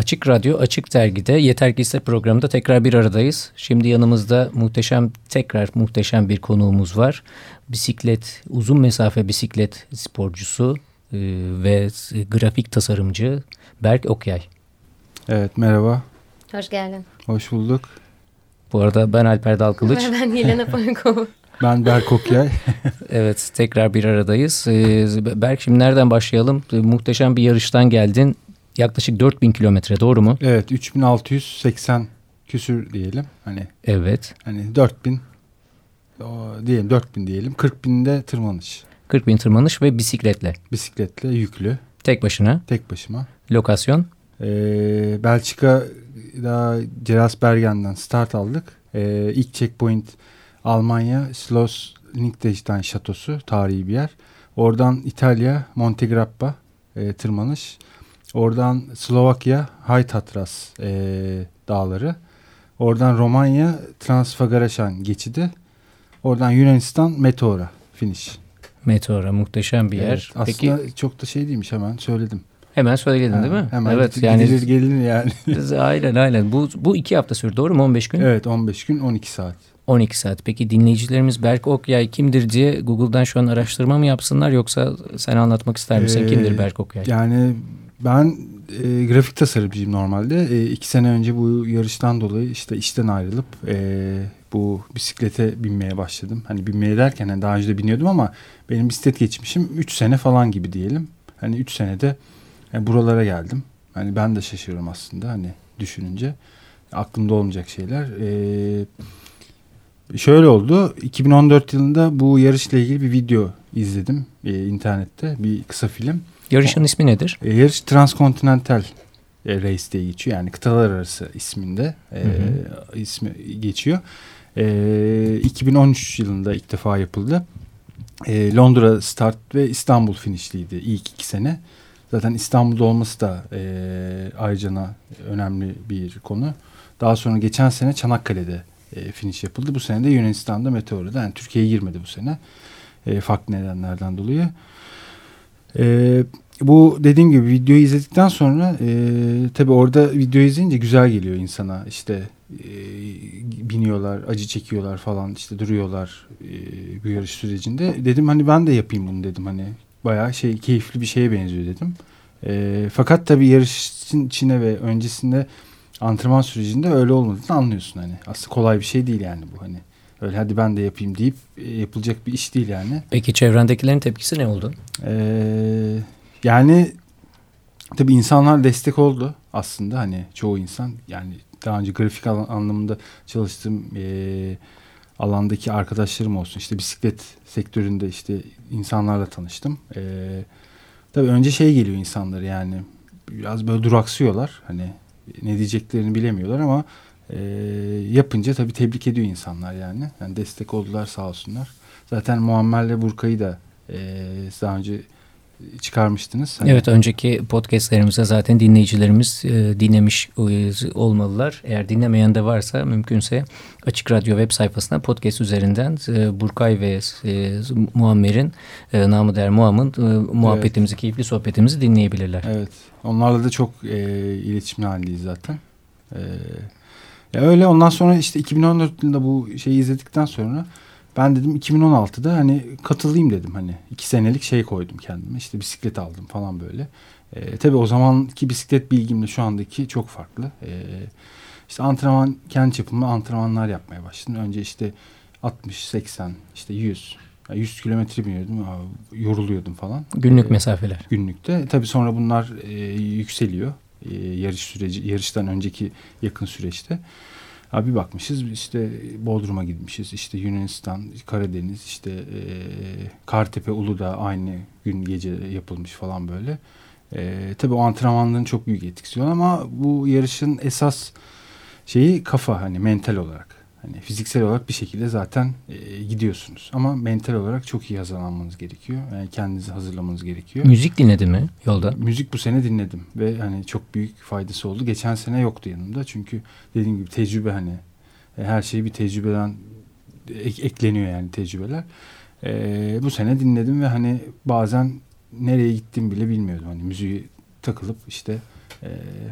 Açık Radyo, Açık Dergi'de Yeter Ki İste programında tekrar bir aradayız. Şimdi yanımızda muhteşem, tekrar muhteşem bir konuğumuz var. Bisiklet, uzun mesafe bisiklet sporcusu e, ve grafik tasarımcı Berk Okyay. Evet, merhaba. Hoş geldin. Hoş bulduk. Bu arada ben Alper Dalkılıç. ben Yelena Pankova. ben Berk Okyay. evet, tekrar bir aradayız. Ee, Berk şimdi nereden başlayalım? Ee, muhteşem bir yarıştan geldin. Yaklaşık 4000 kilometre doğru mu? Evet 3680 küsür diyelim. Hani Evet. Hani 4000 o, diyelim 4000 diyelim. 40 binde tırmanış. 40 bin tırmanış ve bisikletle. Bisikletle yüklü. Tek başına. Tek başıma. Lokasyon? Ee, Belçika'da Cerasbergen'den start aldık. Ee, ilk checkpoint Almanya Schloss Liechtenstein şatosu tarihi bir yer. Oradan İtalya Montegrappa e, tırmanış. Oradan Slovakya High Tatras e, dağları. Oradan Romanya Transfagaraşan geçidi. Oradan Yunanistan Meteora finish. Meteora muhteşem bir yer. Evet, aslında Peki, çok da şey değilmiş hemen söyledim. Hemen söyledin ha, değil mi? Hemen evet, gidilir, yani gidilir gelinir yani. aynen aynen. Bu, bu iki hafta sürdü doğru mu? 15 gün? Evet 15 gün 12 saat. 12 saat. Peki dinleyicilerimiz Berk Okyay kimdir diye Google'dan şu an araştırma mı yapsınlar yoksa sen anlatmak ister misin? Ee, kimdir Berk Okyay? Yani ben e, grafik tasarımcıyım normalde. E, iki sene önce bu yarıştan dolayı işte işten ayrılıp e, bu bisiklete binmeye başladım. Hani binmeye derken hani daha önce de biniyordum ama benim bisiklet geçmişim 3 sene falan gibi diyelim. Hani 3 senede yani buralara geldim. Hani ben de şaşırıyorum aslında hani düşününce. Aklımda olmayacak şeyler. Ee, şöyle oldu. 2014 yılında bu yarışla ilgili bir video izledim e, internette. Bir kısa film. Yarışın ismi nedir? E, yarış Transkontinental e, Race diye geçiyor. Yani kıtalar arası isminde e, hı hı. ismi geçiyor. E, 2013 yılında ilk defa yapıldı. E, Londra start ve İstanbul finishliydi ilk iki sene. Zaten İstanbul'da olması da e, ayrıca önemli bir konu. Daha sonra geçen sene Çanakkale'de e, finish yapıldı. Bu sene de Yunanistan'da Meteor'da. Yani Türkiye'ye girmedi bu sene. E, farklı nedenlerden dolayı. E, bu dediğim gibi videoyu izledikten sonra e, tabii orada videoyu izleyince güzel geliyor insana. İşte e, biniyorlar, acı çekiyorlar falan işte duruyorlar e, bu yarış sürecinde. Dedim hani ben de yapayım bunu dedim hani bayağı şey keyifli bir şeye benziyor dedim. E, fakat tabii yarışın içine ve öncesinde antrenman sürecinde öyle olmadığını anlıyorsun hani. Aslında kolay bir şey değil yani bu hani. Öyle hadi ben de yapayım deyip e, yapılacak bir iş değil yani. Peki çevrendekilerin tepkisi ne oldu? Ee, yani tabii insanlar destek oldu aslında hani çoğu insan yani daha önce grafik anlamında çalıştığım e, alandaki arkadaşlarım olsun işte bisiklet sektöründe işte insanlarla tanıştım. E, tabii önce şey geliyor insanlar yani biraz böyle duraksıyorlar hani ne diyeceklerini bilemiyorlar ama e, yapınca tabii tebrik ediyor insanlar yani. yani destek oldular sağ olsunlar. Zaten Muammer'le Burkay'ı da e, daha önce çıkarmıştınız. Hani... Evet önceki podcastlerimizde zaten dinleyicilerimiz e, dinlemiş e, olmalılar. Eğer dinlemeyen de varsa mümkünse Açık Radyo web sayfasına podcast üzerinden e, Burkay ve e, Muammer'in e, namı der Muam'ın e, muhabbetimizi, evet. keyifli sohbetimizi dinleyebilirler. Evet. Onlarla da çok e, iletişimli halindeyiz zaten. E, ya öyle ondan sonra işte 2014 yılında bu şeyi izledikten sonra ben dedim 2016'da hani katılayım dedim hani iki senelik şey koydum kendime işte bisiklet aldım falan böyle. E, tabii o zamanki bisiklet bilgimle şu andaki çok farklı. E, işte antrenman kendi çapımda antrenmanlar yapmaya başladım. Önce işte 60, 80, işte 100 100 kilometre biniyordum. Yoruluyordum falan. Günlük ee, mesafeler. Günlükte. Tabii sonra bunlar e, yükseliyor. E, yarış süreci, yarıştan önceki yakın süreçte. Abi bakmışız işte Bodrum'a gitmişiz. işte Yunanistan, Karadeniz, işte e, Kartepe, Uludağ aynı gün gece yapılmış falan böyle. E, tabii o antrenmanların çok büyük etkisi var ama bu yarışın esas şeyi kafa hani mental olarak. Hani fiziksel olarak bir şekilde zaten e, gidiyorsunuz. Ama mental olarak çok iyi hazırlanmanız gerekiyor. Yani kendinizi hazırlamanız gerekiyor. Müzik dinledi mi yolda? Müzik bu sene dinledim ve hani çok büyük faydası oldu. Geçen sene yoktu yanımda. Çünkü dediğim gibi tecrübe hani e, her şey bir tecrübeden ek, ekleniyor yani tecrübeler. E, bu sene dinledim ve hani bazen nereye gittim bile bilmiyordum. Hani müziği takılıp işte E,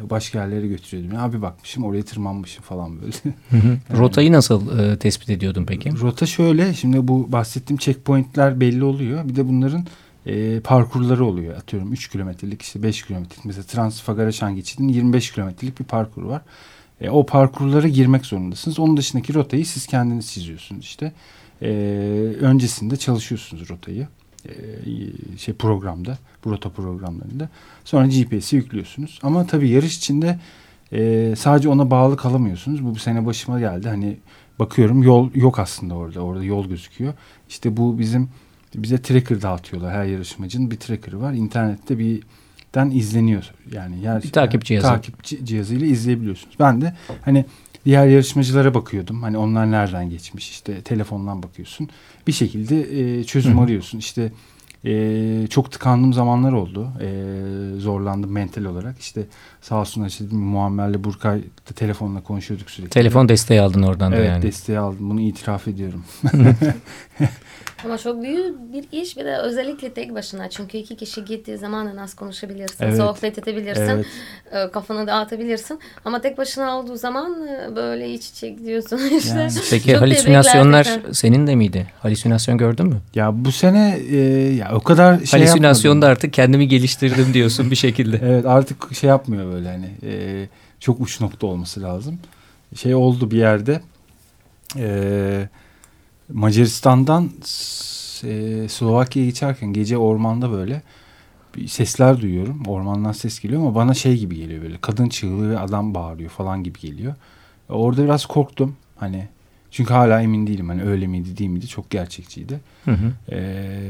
başka yerlere götürüyordum. Ya bir bakmışım oraya tırmanmışım falan böyle. Rotayı nasıl e, tespit ediyordun peki? Rota şöyle şimdi bu bahsettiğim checkpointler belli oluyor. Bir de bunların e, parkurları oluyor. Atıyorum 3 kilometrelik işte 5 kilometrelik mesela Transfagaraşan geçidinin 25 kilometrelik bir parkur var. E, o parkurlara girmek zorundasınız. Onun dışındaki rotayı siz kendiniz çiziyorsunuz işte. E, öncesinde çalışıyorsunuz rotayı. E, şey programda, bu rota programlarında. Sonra GPS'i yüklüyorsunuz. Ama tabii yarış içinde e, sadece ona bağlı kalamıyorsunuz. Bu, bu sene başıma geldi. Hani bakıyorum yol yok aslında orada. Orada yol gözüküyor. İşte bu bizim bize tracker dağıtıyorlar. Her yarışmacının bir tracker'ı var. İnternette bir den izleniyor. Yani yer, bir takip cihazı. Takip cihazıyla izleyebiliyorsunuz. Ben de hani diğer yarışmacılara bakıyordum. Hani onlar nereden geçmiş işte telefondan bakıyorsun. Bir şekilde e, çözüm Hı. arıyorsun. İşte e, çok tıkandığım zamanlar oldu. E, zorlandım mental olarak. İşte sağ olsun işte Muammer'le Burkay da telefonla konuşuyorduk sürekli. Telefon desteği aldın oradan evet, da yani. Evet desteği aldım. Bunu itiraf ediyorum. Ama çok büyük bir iş bir de özellikle tek başına. Çünkü iki kişi gittiği zaman nasıl konuşabilirsin, evet. sohbet edebilirsin, evet. E, kafanı dağıtabilirsin. Ama tek başına olduğu zaman e, böyle iç içe gidiyorsun işte. Yani. Peki halüsinasyonlar senin de miydi? Halüsinasyon gördün mü? Ya bu sene e, ya o kadar şey Halüsinasyonda artık kendimi geliştirdim diyorsun bir şekilde. evet artık şey yapmıyor böyle hani e, çok uç nokta olması lazım. Şey oldu bir yerde eee Macaristan'dan e, Slovakya'ya geçerken gece ormanda böyle bir sesler duyuyorum. Ormandan ses geliyor ama bana şey gibi geliyor böyle. Kadın çığlığı ve adam bağırıyor falan gibi geliyor. Orada biraz korktum. Hani çünkü hala emin değilim. Hani öyle miydi değil miydi? Çok gerçekçiydi. Hı hı. Ee,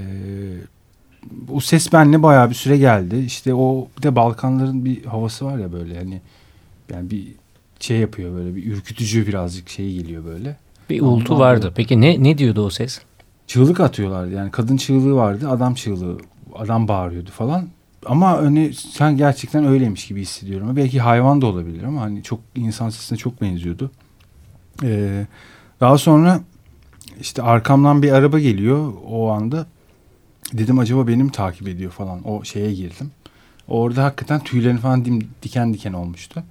o ses benle bayağı bir süre geldi. İşte o bir de Balkanların bir havası var ya böyle hani yani bir şey yapıyor böyle bir ürkütücü birazcık şey geliyor böyle. Bir Ondan vardı. Peki ne ne diyordu o ses? Çığlık atıyorlardı. Yani kadın çığlığı vardı, adam çığlığı, adam bağırıyordu falan. Ama hani sen gerçekten öyleymiş gibi hissediyorum. Belki hayvan da olabilir ama hani çok insan sesine çok benziyordu. Ee, daha sonra işte arkamdan bir araba geliyor o anda. Dedim acaba beni mi takip ediyor falan. O şeye girdim. Orada hakikaten tüylerin falan diken diken olmuştu.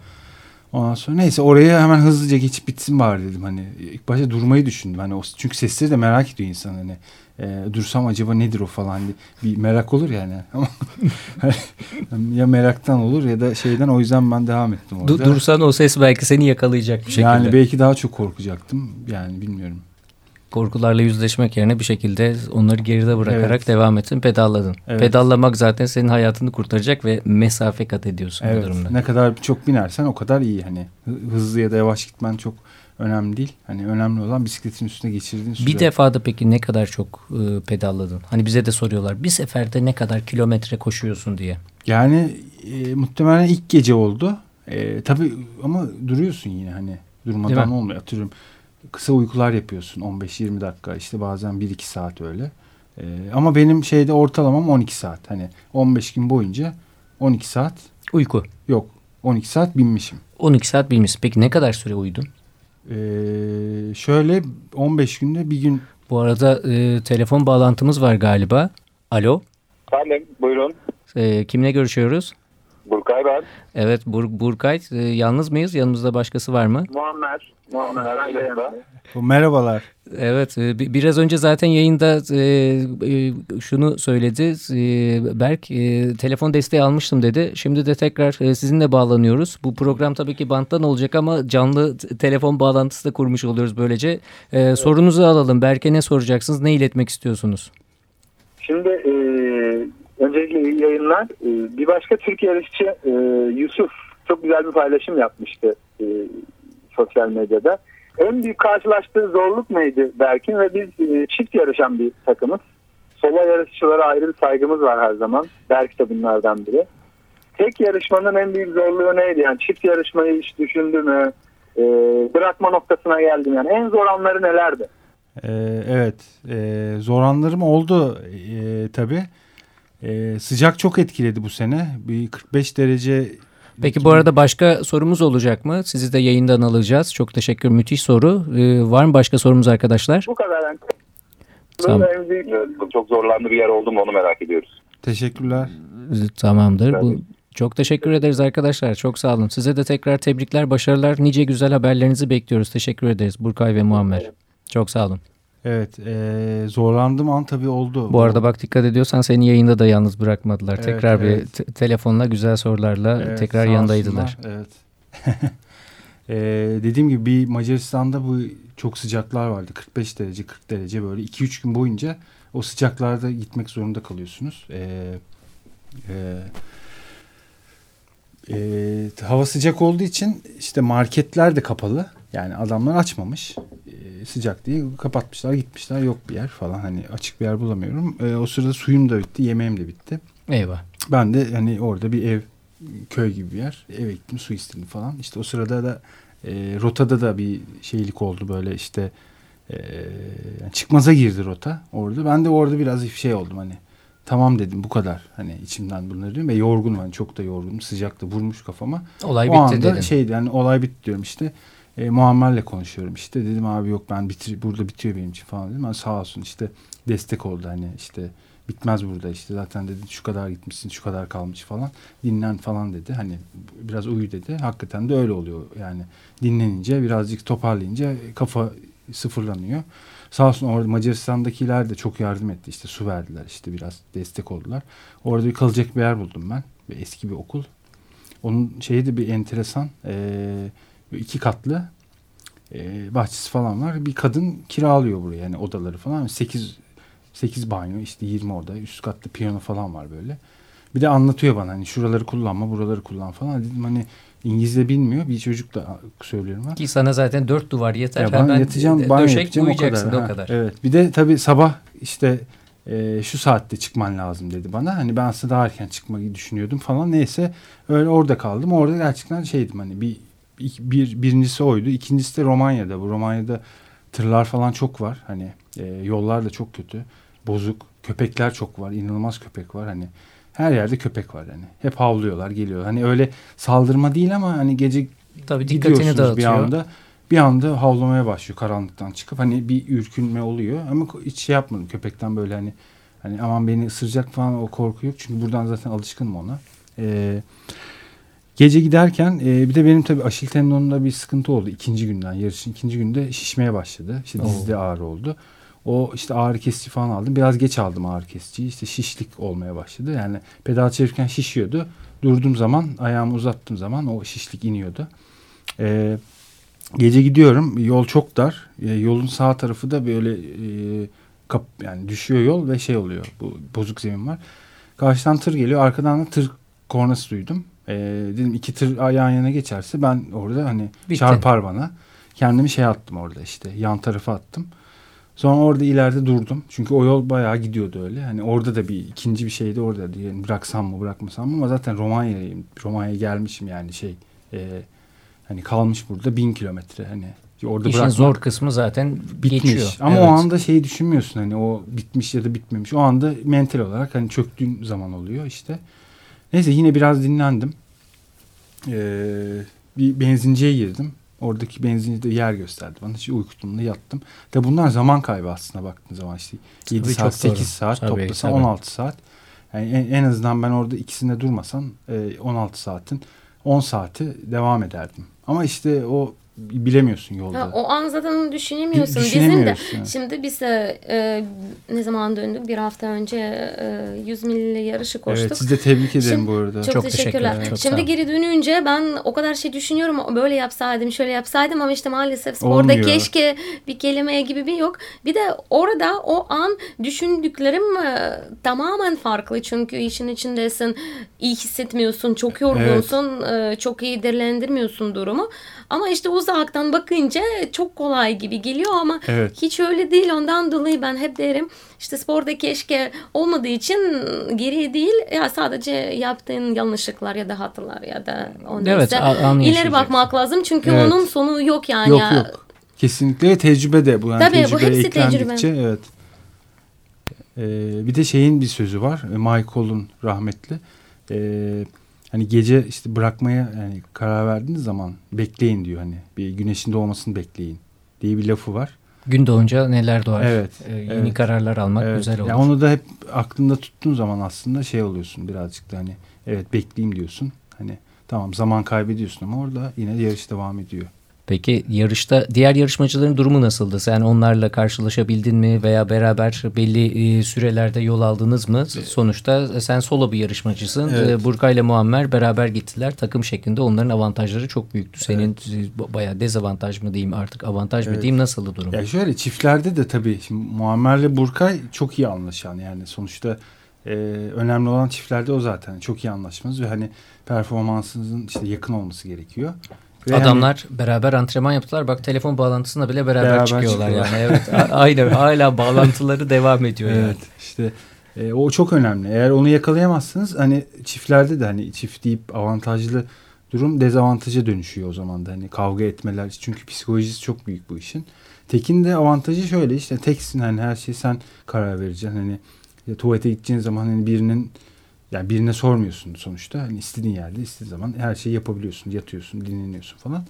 Ondan sonra neyse oraya hemen hızlıca geçip bitsin bari dedim hani ilk başta durmayı düşündüm hani o çünkü sesleri de merak ediyor insan hani e, dursam acaba nedir o falan hani bir merak olur yani ama ya meraktan olur ya da şeyden o yüzden ben devam ettim orada. Dursan o ses belki seni yakalayacak bir şekilde. Yani belki daha çok korkacaktım yani bilmiyorum korkularla yüzleşmek yerine bir şekilde onları geride bırakarak evet. devam ettin, pedalladın. Evet. Pedallamak zaten senin hayatını kurtaracak ve mesafe kat ediyorsun evet. bu durumda. Ne kadar çok binersen o kadar iyi. Hani hızlı ya da yavaş gitmen çok önemli değil. Hani önemli olan bisikletin üstüne geçirdiğin süre. Bir defada peki ne kadar çok e, pedalladın? Hani bize de soruyorlar. Bir seferde ne kadar kilometre koşuyorsun diye. Yani e, muhtemelen ilk gece oldu. E, tabii ama duruyorsun yine hani durmadan olmuyor. Atıyorum kısa uykular yapıyorsun 15-20 dakika işte bazen 1-2 saat öyle. Ee, ama benim şeyde ortalamam 12 saat. Hani 15 gün boyunca 12 saat. Uyku. Yok 12 saat binmişim. 12 saat binmişsin. Peki ne kadar süre uyudun? Ee, şöyle 15 günde bir gün. Bu arada e, telefon bağlantımız var galiba. Alo. Efendim buyurun. E, kimle görüşüyoruz? Burkay ben. Evet Bur Burkay. E, yalnız mıyız? Yanımızda başkası var mı? Muammer. Muammer yanında. Merhabalar. Evet e, biraz önce zaten yayında e, e, şunu söyledi Berk telefon desteği almıştım dedi. Şimdi de tekrar sizinle bağlanıyoruz. Bu program tabii ki banttan olacak ama canlı telefon bağlantısı da kurmuş oluyoruz böylece. Evet. Sorunuzu alalım. Berk'e ne soracaksınız? Ne iletmek istiyorsunuz? Şimdi e, öncelikle iyi yayınlar. E, bir başka Türk yarışçı e, Yusuf çok güzel bir paylaşım yapmıştı e, sosyal medyada. En büyük karşılaştığı zorluk neydi Berkin ve biz e, çift yarışan bir takımız. Sola yarışçılara ayrı bir saygımız var her zaman. Berk de bunlardan biri. Tek yarışmanın en büyük zorluğu neydi? Yani çift yarışmayı hiç düşündü mü? Bırakma noktasına geldim yani. En zor anları nelerdi? Ee, evet. Zor anlarım oldu e, tabii. E, sıcak çok etkiledi bu sene. Bir 45 derece Peki bu arada başka sorumuz olacak mı? Sizi de yayından alacağız. Çok teşekkür. Müthiş soru. Ee, var mı başka sorumuz arkadaşlar? Bu kadar. Yani. Tamam. Çok zorlandı bir yer oldu mu onu merak ediyoruz. Teşekkürler. Tamamdır. Bu Çok teşekkür ederiz arkadaşlar. Çok sağ olun. Size de tekrar tebrikler, başarılar. Nice güzel haberlerinizi bekliyoruz. Teşekkür ederiz Burkay ve Muammer. Çok sağ olun. Evet e, zorlandığım an tabii oldu. Bu arada bak dikkat ediyorsan seni yayında da yalnız bırakmadılar. Evet, tekrar evet. bir te- telefonla güzel sorularla Evet, tekrar yanındaydılar. Evet. e, dediğim gibi bir Macaristan'da bu çok sıcaklar vardı. 45 derece 40 derece böyle 2-3 gün boyunca o sıcaklarda gitmek zorunda kalıyorsunuz. E, e, e, hava sıcak olduğu için işte marketler de kapalı. Yani adamlar açmamış. Sıcak diye kapatmışlar gitmişler yok bir yer falan hani açık bir yer bulamıyorum. E, o sırada suyum da bitti yemeğim de bitti. Eyvah. Ben de hani orada bir ev köy gibi bir yer eve gittim su istedim falan. İşte o sırada da e, rotada da bir şeylik oldu böyle işte e, yani çıkmaza girdi rota orada. Ben de orada biraz şey oldum hani tamam dedim bu kadar hani içimden bunları diyorum ve yorgunum hani çok da yorgunum sıcak da vurmuş kafama. Olay o bitti anda dedin. şeydi yani olay bitti diyorum işte. E, Muammer'le konuşuyorum işte. Dedim abi yok ben bitir burada bitiyor benim için falan dedim. Yani sağ olsun işte destek oldu hani işte bitmez burada işte. Zaten dedi şu kadar gitmişsin şu kadar kalmış falan. Dinlen falan dedi. Hani biraz uyu dedi. Hakikaten de öyle oluyor yani. Dinlenince birazcık toparlayınca kafa sıfırlanıyor. Sağ olsun orada Macaristan'dakiler de çok yardım etti. İşte su verdiler işte biraz destek oldular. Orada bir kalacak bir yer buldum ben. Eski bir okul. Onun şeyi de bir enteresan. Ee, iki katlı e, bahçesi falan var bir kadın kiralıyor buraya yani odaları falan 8 8 banyo işte 20 oda üst katta piyano falan var böyle. Bir de anlatıyor bana hani şuraları kullanma buraları kullan falan. Dedim hani İngilizce bilmiyor bir çocuk da söylüyorum ben. Ki sana zaten dört duvar yeter. Ya ben Hemen yatacağım banyo döşek yapacağım o kadar. da o kadar. Evet bir de tabii sabah işte e, şu saatte çıkman lazım dedi bana. Hani ben aslında daha erken çıkmayı düşünüyordum falan. Neyse öyle orada kaldım. Orada gerçekten şeydim hani bir, bir birincisi oydu. İkincisi de Romanya'da. Bu Romanya'da tırlar falan çok var. Hani e, yollar da çok kötü. Bozuk. Köpekler çok var. inanılmaz köpek var. Hani her yerde köpek var hani. Hep havlıyorlar, geliyor. Hani öyle saldırma değil ama hani gece Tabii gidiyorsunuz dağıtıyor. bir anda. Bir anda havlamaya başlıyor karanlıktan çıkıp hani bir ürkünme oluyor ama hiç şey yapmadım köpekten böyle hani hani aman beni ısıracak falan o korku yok çünkü buradan zaten alışkınım ona. Ee, gece giderken e, bir de benim tabii aşil tendonumda bir sıkıntı oldu ikinci günden yarışın ikinci günde şişmeye başladı. İşte Oo. dizde ağrı oldu. O işte ağrı kesici falan aldım. Biraz geç aldım ağrı kesiciyi. İşte şişlik olmaya başladı. Yani pedal çevirirken şişiyordu. Durduğum zaman ayağımı uzattığım zaman o şişlik iniyordu. Ee, gece gidiyorum. Yol çok dar. Ee, yolun sağ tarafı da böyle e, kap, yani düşüyor yol ve şey oluyor. Bu bozuk zemin var. Karşıdan tır geliyor. Arkadan da tır kornası duydum. Ee, dedim iki tır yan yana geçerse ben orada hani Bitti. çarpar bana. Kendimi şey attım orada işte yan tarafa attım. Sonra orada ileride durdum. Çünkü o yol bayağı gidiyordu öyle. Hani orada da bir ikinci bir şeydi orada diye bıraksam mı bırakmasam mı ama zaten Romanya'yım. Romanya'ya gelmişim yani şey e, hani kalmış burada bin kilometre hani orada İşin bırakmak zor kısmı zaten bitmiş. geçiyor. Ama Evet. o anda şeyi düşünmüyorsun hani o bitmiş ya da bitmemiş. O anda mental olarak hani çöktüğün zaman oluyor işte. Neyse yine biraz dinlendim. Ee, bir benzinciye girdim. Oradaki benzinci de yer gösterdi bana. İşte uykutumda yattım. De bunlar zaman kaybı aslında baktığın zaman işte 7 Tabii saat, çok doğru. 8 saat Tabii, toplasan tabii. 16 saat. Yani en, en azından ben orada ikisinde durmasam e, 16 saatin 10 saati devam ederdim. Ama işte o bilemiyorsun yolda. Ha, o an zaten düşünemiyorsun. Dü- Bizim de düşünemiyorsun. şimdi biz de e, ne zaman döndük? Bir hafta önce e, 100 milli yarışı koştuk. Evet siz de tebrik ederim Şimdi- bu arada. Çok, Çok teşekkürler. teşekkürler, çok sağ Şimdi geri dönünce ben o kadar şey düşünüyorum. Böyle yapsaydım, şöyle yapsaydım ama işte maalesef sporda Olmuyor. keşke bir kelime gibi bir yok. Bir de orada o an düşündüklerim e, tamamen farklı. Çünkü işin içindesin, iyi hissetmiyorsun, çok yorgunsun, e, çok iyi değerlendirmiyorsun durumu. Ama işte uzaktan bakınca çok kolay gibi geliyor ama Evet. hiç öyle değil. Ondan dolayı ben hep derim işte sporda keşke olmadığı için geri değil ya sadece yaptığın yanlışlıklar ya da hatalar ya da o Evet, ileri bakmak lazım çünkü Evet. onun sonu yok yani. Yok ya. yok. Kesinlikle tecrübe de bu. Yani Tabii, bu hepsi tecrübe. evet. Ee, bir de şeyin bir sözü var. Michael'un rahmetli. Ee, hani gece işte bırakmaya yani karar verdiğiniz zaman bekleyin diyor hani. Bir güneşin doğmasını bekleyin diye bir lafı var. Gün doğunca neler doğar. Evet. Ee, yeni evet. kararlar almak evet. güzel olur. Ya onu da hep aklında tuttuğun zaman aslında şey oluyorsun birazcık da hani evet bekleyeyim diyorsun. Hani tamam zaman kaybediyorsun ama orada yine yarış devam ediyor. Peki yarışta diğer yarışmacıların durumu nasıldı? Sen onlarla karşılaşabildin mi veya beraber belli e, sürelerde yol aldınız mı? Sonuçta sen solo bir yarışmacısın. Evet. E, Burkay ile Muammer beraber gittiler. Takım şeklinde onların avantajları çok büyüktü. Senin e, bayağı dezavantaj mı diyeyim artık avantaj mı Evet. diyeyim nasıldı durum? Ya şöyle çiftlerde de tabii şimdi Muammer'le Burkay çok iyi anlaşan yani sonuçta e, önemli olan çiftlerde o zaten çok iyi anlaşmanız ve hani performansınızın işte yakın olması gerekiyor. Hani- Adamlar beraber antrenman yaptılar. Bak telefon bağlantısına bile beraber, Beraber çıkıyorlar çıkıyorlar. yani. Evet. Aynen hala bağlantıları devam ediyor yani. Evet işte e, o çok önemli. Eğer onu yakalayamazsınız hani çiftlerde de hani çift deyip avantajlı durum dezavantaja dönüşüyor o zaman da hani kavga etmeler çünkü psikolojisi çok büyük bu işin. Tekin de avantajı şöyle işte teksin hani her şeyi sen karar vereceksin hani ya tuvalete gideceğin zaman hani birinin yani birine sormuyorsun sonuçta hani istediğin yerde istediğin zaman her şeyi yapabiliyorsun yatıyorsun dinleniyorsun falan.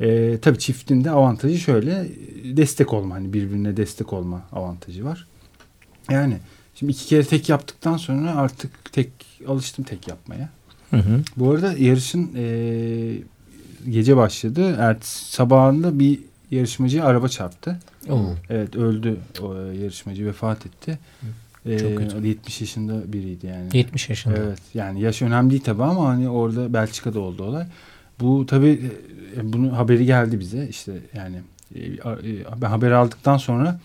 Ee, tabii çiftin de avantajı şöyle destek olma hani birbirine destek olma avantajı var. Yani şimdi iki kere tek yaptıktan sonra artık tek alıştım tek yapmaya. Hı hı. Bu arada yarışın eee, gece başladı. Ertesi sabahında bir yarışmacıya araba çarptı. Oo. Evet öldü o e, yarışmacı vefat etti. Çok Eee, kötü. 70 yaşında biriydi yani. 70 yaşında. Evet yani yaş önemli değil tabii ama hani orada Belçika'da oldu olay. Bu tabii e, bunu haberi geldi bize işte yani e, e, ben haberi aldıktan sonra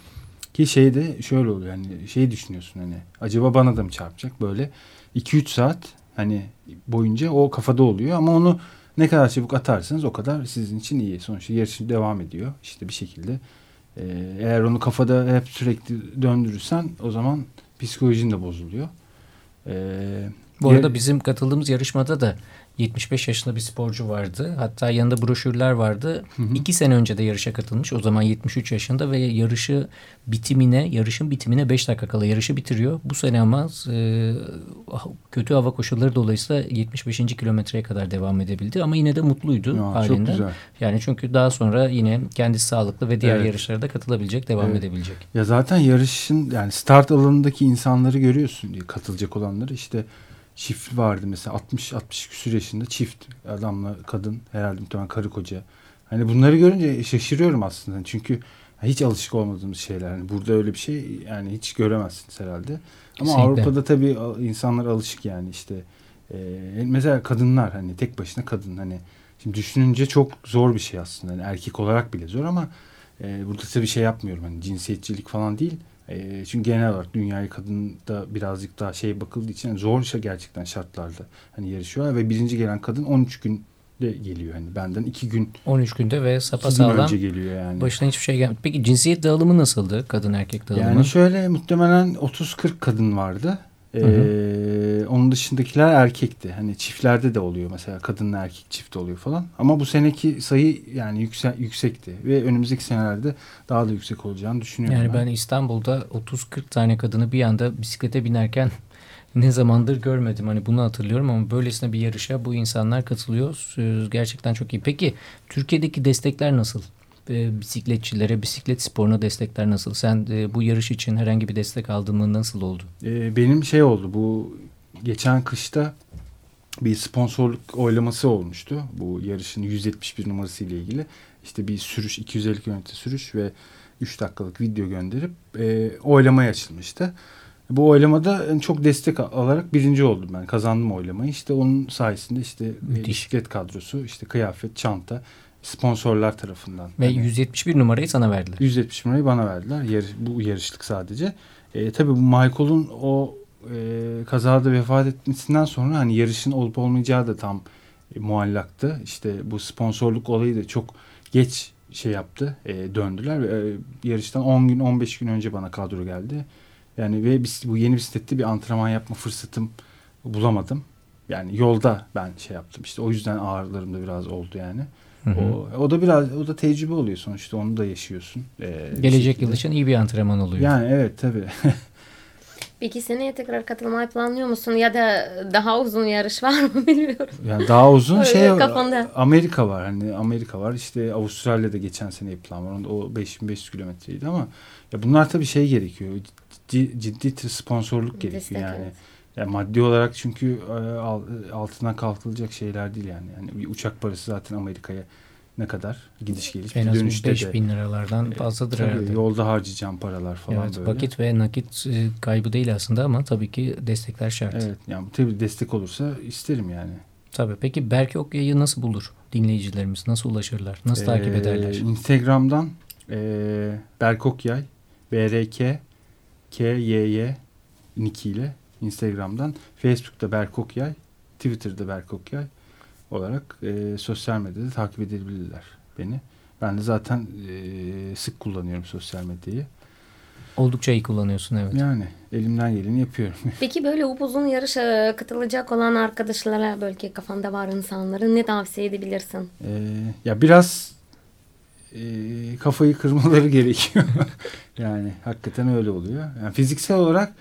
ki şey de şöyle oluyor yani şey düşünüyorsun hani acaba bana da mı çarpacak böyle 2-3 saat hani boyunca o kafada oluyor ama onu ne kadar çabuk atarsanız o kadar sizin için iyi. Sonuçta yarış devam ediyor işte bir şekilde. E, eğer onu kafada hep sürekli döndürürsen o zaman psikolojin de bozuluyor. Eee Bu arada bizim katıldığımız yarışmada da 75 yaşında bir sporcu vardı. Hatta yanında broşürler vardı. Hı hı. İki sene önce de yarışa katılmış. O zaman 73 yaşında ve yarışı bitimine, yarışın bitimine 5 dakika kala yarışı bitiriyor. Bu sene ama e, kötü hava koşulları dolayısıyla 75. kilometreye kadar devam edebildi. Ama yine de mutluydu Ya, çok halinden. güzel. Yani çünkü daha sonra yine kendisi sağlıklı ve diğer Evet. yarışlara da katılabilecek, devam Evet. edebilecek. Ya zaten yarışın yani start alanındaki insanları görüyorsun diye katılacak olanları işte çift vardı mesela 60 60 küsur yaşında çift adamla kadın herhalde muhtemelen karı koca. Hani bunları görünce şaşırıyorum aslında. Çünkü hiç alışık olmadığımız şeyler. Hani burada öyle bir şey yani hiç göremezsiniz herhalde. Ama Kesinlikle. Avrupa'da tabii insanlar alışık yani işte e, mesela kadınlar hani tek başına kadın hani şimdi düşününce çok zor bir şey aslında. Hani erkek olarak bile zor ama e, burada tabii şey yapmıyorum hani cinsiyetçilik falan değil. E, çünkü genel olarak dünyayı kadında birazcık daha şey bakıldığı için yani zor şey gerçekten şartlarda hani yarışıyorlar ve birinci gelen kadın 13 günde geliyor hani benden 2 gün 13 günde ve 2 gün sapasağlam önce geliyor yani. başına hiçbir şey gelmedi. Peki cinsiyet dağılımı nasıldı? Kadın erkek dağılımı? Yani şöyle muhtemelen 30-40 kadın vardı. Ee, Hı onun dışındakiler erkekti. Hani çiftlerde de oluyor mesela kadınla erkek çift oluyor falan. Ama bu seneki sayı yani yüksek, yüksekti ve önümüzdeki senelerde daha da yüksek olacağını düşünüyorum. Yani ben İstanbul'da 30-40 tane kadını bir anda bisiklete binerken ne zamandır görmedim. Hani bunu hatırlıyorum ama böylesine bir yarışa bu insanlar katılıyor. Gerçekten çok iyi. Peki Türkiye'deki destekler nasıl? Ee, bisikletçilere, bisiklet sporuna destekler nasıl? Sen e, bu yarış için herhangi bir destek aldın mı? Nasıl oldu? Ee, benim şey oldu bu geçen kışta bir sponsorluk oylaması olmuştu. Bu yarışın 171 numarası ile ilgili. İşte bir sürüş 250 kilometre sürüş ve 3 dakikalık video gönderip e, oylamaya açılmıştı. Bu oylamada en çok destek alarak birinci oldum ben. Kazandım oylamayı. İşte onun sayesinde işte e, Müthiş. bisiklet kadrosu, işte kıyafet, çanta sponsorlar tarafından. Ve Hani- 171 numarayı sana verdiler. 170 numarayı bana verdiler. Yarış, bu yarışlık sadece. E, tabii Michael'un o e, kazada vefat etmesinden sonra hani yarışın olup olmayacağı da tam e, muallaktı. İşte bu sponsorluk olayı da çok geç şey yaptı. E, döndüler ve e, yarıştan 10 gün 15 gün önce bana kadro geldi. Yani ve bis, bu yeni bisiklette bir antrenman yapma fırsatım bulamadım. Yani yolda ben şey yaptım. İşte o yüzden ağrılarım da biraz oldu yani. Hı hı. O, o da biraz o da tecrübe oluyor sonuçta onu da yaşıyorsun. Ee, Gelecek yıl için iyi bir antrenman oluyor. Yani evet tabii. Peki seneye tekrar katılmayı planlıyor musun? Ya da daha uzun yarış var mı bilmiyorum. Yani daha uzun şey kafanda. Amerika var. Hani Amerika var. İşte Avustralya'da geçen sene yapılan var. Onda O 5500 kilometreydi ama ya bunlar tabii şey gerekiyor. Ciddi, ciddi sponsorluk gerekiyor Destek, yani. evet. Yani maddi olarak çünkü e, al- altından kalkılacak şeyler değil yani. yani bir uçak parası zaten Amerika'ya ne kadar gidiş geliş. En az dönüşte 5 de- bin liralardan e, fazladır tabii herhalde. Yolda harcayacağım paralar falan evet, böyle. vakit ve nakit e, kaybı değil aslında ama tabii ki destekler şart. Evet yani tabii destek olursa isterim yani. Tabii. Peki Berke Okyay'ı nasıl bulur dinleyicilerimiz? Nasıl ulaşırlar? Nasıl takip Ee, ederler? Instagram'dan e, Berkokyay BRK KYY Niki ile Instagram'dan Facebook'ta Berkokyay Twitter'da Berkokyay olarak e, sosyal medyada takip edebilirler beni. Ben de zaten e, sık kullanıyorum sosyal medyayı. Oldukça iyi kullanıyorsun evet. Yani elimden geleni yapıyorum. Peki böyle uzun yarışa katılacak olan arkadaşlara belki kafanda var insanların ne tavsiye edebilirsin? Ee, ya biraz e, kafayı kırmaları gerekiyor. yani hakikaten öyle oluyor. Yani fiziksel olarak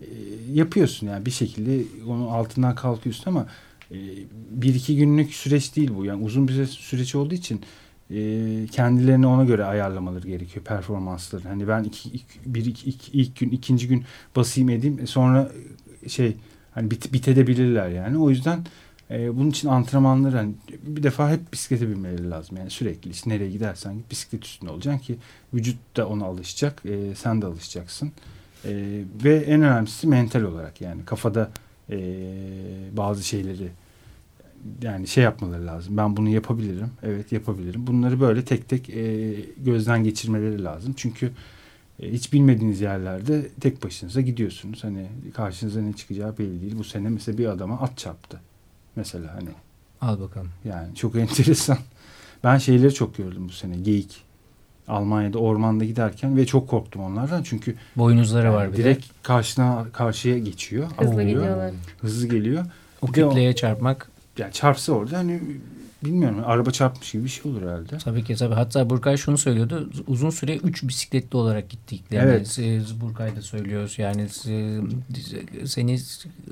e, yapıyorsun yani bir şekilde onun altından kalkıyorsun ama e, bir iki günlük süreç değil bu. Yani uzun bir süreç olduğu için e, kendilerini ona göre ayarlamaları gerekiyor performansları. Hani ben iki, iki- bir iki, iki- ilk gün ikinci gün basayım edeyim e, sonra şey hani bit, bitebilirler yani. O yüzden e, bunun için antrenmanları hani bir defa hep bisiklete binmeleri lazım. Yani sürekli işte nereye gidersen git bisiklet üstünde olacaksın ki vücut da ona alışacak. e, sen de alışacaksın. E, ve en önemlisi mental olarak yani kafada e, bazı şeyleri yani şey yapmaları lazım. Ben bunu yapabilirim. Evet yapabilirim. Bunları böyle tek tek e, gözden geçirmeleri lazım. Çünkü e, hiç bilmediğiniz yerlerde tek başınıza gidiyorsunuz. Hani karşınıza ne çıkacağı belli değil. Bu sene mesela bir adama at çarptı. Mesela hani Al bakalım. yani çok enteresan. Ben şeyleri çok gördüm bu sene. Geyik. Almanya'da ormanda giderken ve çok korktum onlardan. Çünkü Boynuzları var bir direkt de. karşına karşıya geçiyor. Hızlı atlıyor. gidiyorlar. Hızlı geliyor. O Bir o- kütleye çarpmak Yani çarpsa orada hani bilmiyorum araba çarpmış gibi bir şey olur herhalde. tabii ki tabii. Hatta Burkay şunu söylüyordu. Uzun süre 3 bisikletli olarak gittik. Yani Evet. e, Burkay da söylüyoruz. Yani seni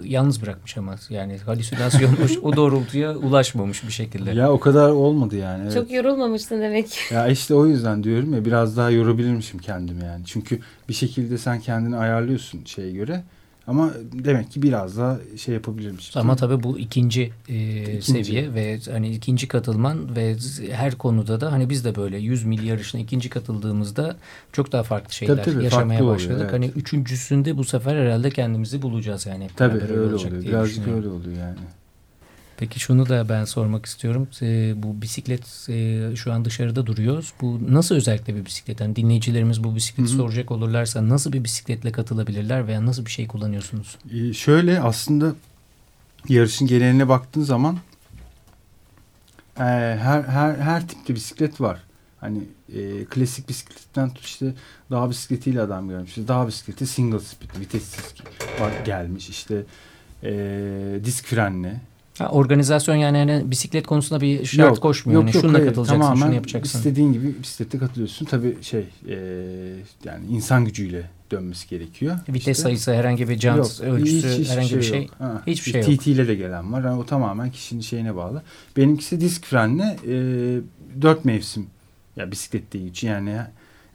yalnız bırakmış ama yani halüsinasyonmuş. o doğrultuya ulaşmamış bir şekilde. Ya o kadar olmadı yani. Evet. Çok yorulmamışsın demek. Ya işte o yüzden diyorum ya biraz daha yorabilirmişim kendimi yani. Çünkü bir şekilde sen kendini ayarlıyorsun şeye göre. Ama demek ki biraz daha şey yapabilirmişim. Ama tabii bu ikinci, e, İkinci. seviye ve hani ikinci katılman ve her konuda da hani biz de böyle 100 mil yarışına ikinci katıldığımızda çok daha farklı şeyler Tabii, tabii, yaşamaya farklı oluyor, başladık. evet. Hani üçüncüsünde bu sefer herhalde kendimizi bulacağız yani. Tabii öyle olacak oluyor. Birazcık öyle oluyor yani. Peki şunu da ben sormak istiyorum. E, bu bisiklet e, şu an dışarıda duruyoruz. Bu nasıl özellikle bir bisiklet? Yani dinleyicilerimiz bu bisikleti Hı hı. soracak olurlarsa nasıl bir bisikletle katılabilirler veya nasıl bir şey kullanıyorsunuz? Ee, şöyle aslında yarışın geleneğine baktığın zaman e, her her her tipte bisiklet var. Hani e, klasik bisikletten tut işte dağ bisikletiyle adam gelmiş. İşte dağ bisikleti single speed vitessiz var gelmiş işte e, disk frenli. Ha, organizasyon yani, yani bisiklet konusunda bir şart Yok, koşmuyor. yok, yani yok, şununla hayır. katılacaksın, Tamamen şunu yapacaksın. istediğin gibi bisiklete katılıyorsun. Tabii şey e, yani insan gücüyle dönmesi gerekiyor. Vites İşte- sayısı, herhangi bir jant ölçüsü, hiç- herhangi bir şey. yok. Ha, hiçbir şey yok. TT ile de gelen var. Yani o tamamen kişinin şeyine bağlı. Benimkisi disk frenli e, dört mevsim ya bisiklet değil için yani,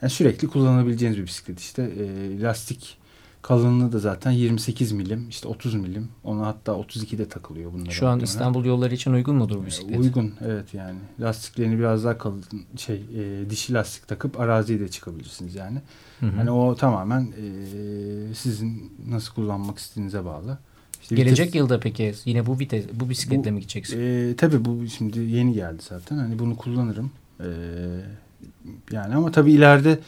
yani sürekli kullanabileceğiniz bir bisiklet işte. E, lastik kalınlığı da zaten 28 milim işte 30 milim. Ona hatta 32'de takılıyor bunlar. Şu an İstanbul yolları için uygun mudur bu bisiklet? Uygun evet yani. Lastiklerini biraz daha kalın şey e, dişi lastik takıp araziye de çıkabilirsiniz yani. Hı hı. Hani o tamamen e, sizin nasıl kullanmak istediğinize bağlı. İşte Gelecek vites- yılda peki yine bu vites bu bisikletle Bu- mi gideceksin? E, tabii bu şimdi yeni geldi zaten. Hani bunu kullanırım. E, yani ama tabii ileride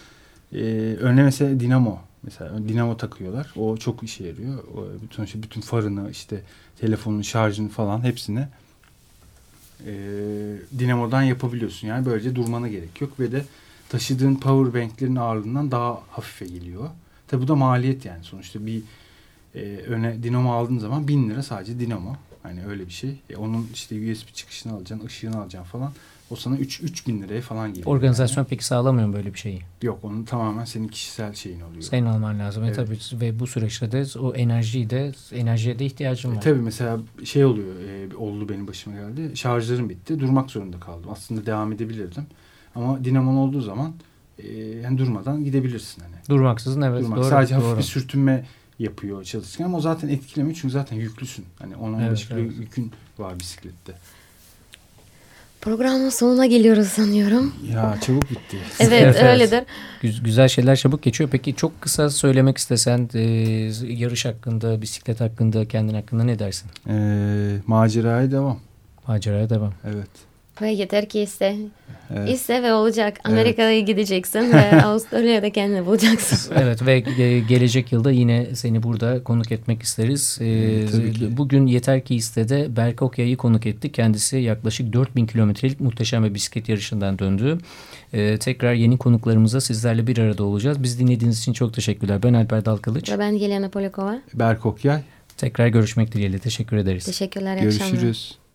e, önüne mesela dinamo mesela dinamo takıyorlar. O çok işe yarıyor. O, bütün şey bütün farını işte telefonun şarjını falan hepsini e, dinamodan yapabiliyorsun. Yani böylece durmana gerek yok ve de taşıdığın power banklerin ağırlığından daha hafife geliyor. Tabi bu da maliyet yani sonuçta bir e, öne dinamo aldığın zaman 1000 lira sadece dinamo. Hani öyle bir şey. E, onun işte USB çıkışını alacaksın, ışığını alacaksın falan. O sana 3 3000 liraya falan geliyor. Organizasyon peki sağlamıyor mu böyle bir şeyi? Yok onun tamamen senin kişisel şeyin oluyor. Senin alman lazım. Evet. E tabii ve bu süreçte de o enerjiyi de enerjiye de ihtiyacım E, var. tabii mesela şey oluyor, e, oldu benim başıma geldi. Şarjlarım bitti, durmak zorunda kaldım. Aslında devam edebilirdim. Ama dinamon olduğu zaman e, yani durmadan gidebilirsin hani. Durmaksızın evet Durmak. doğru. Sadece doğru. hafif bir sürtünme yapıyor çalışırken ama o zaten etkilemiyor çünkü zaten yüklüsün. Hani 10-15 Evet, kilo evet. yükün var bisiklette. Programın sonuna geliyoruz sanıyorum. Ya çabuk bitti. Evet, Evet, öyledir. Güz- Güzel şeyler çabuk geçiyor. Peki çok kısa söylemek istesen e, yarış hakkında, bisiklet hakkında, kendin hakkında ne dersin? Ee, maceraya devam. Maceraya devam. Evet. Ve yeter ki iste. evet. İste ve olacak. Amerika'ya gideceksin ve Avustralya'da kendini bulacaksın. Evet ve gelecek yılda yine seni burada konuk etmek isteriz. E, Tabii ki. Bugün Yeter Ki İste'de Berk Okya'yı konuk ettik. Kendisi yaklaşık 4000 kilometrelik muhteşem bir bisiklet yarışından döndü. E, tekrar yeni konuklarımıza sizlerle bir arada olacağız. Biz dinlediğiniz için çok teşekkürler. Ben Alper Dalkılıç. ve ben Yelena Polikova. Berk Okyay. Tekrar görüşmek dileğiyle. Teşekkür ederiz. Teşekkürler. iyi akşamlar. Görüşürüz.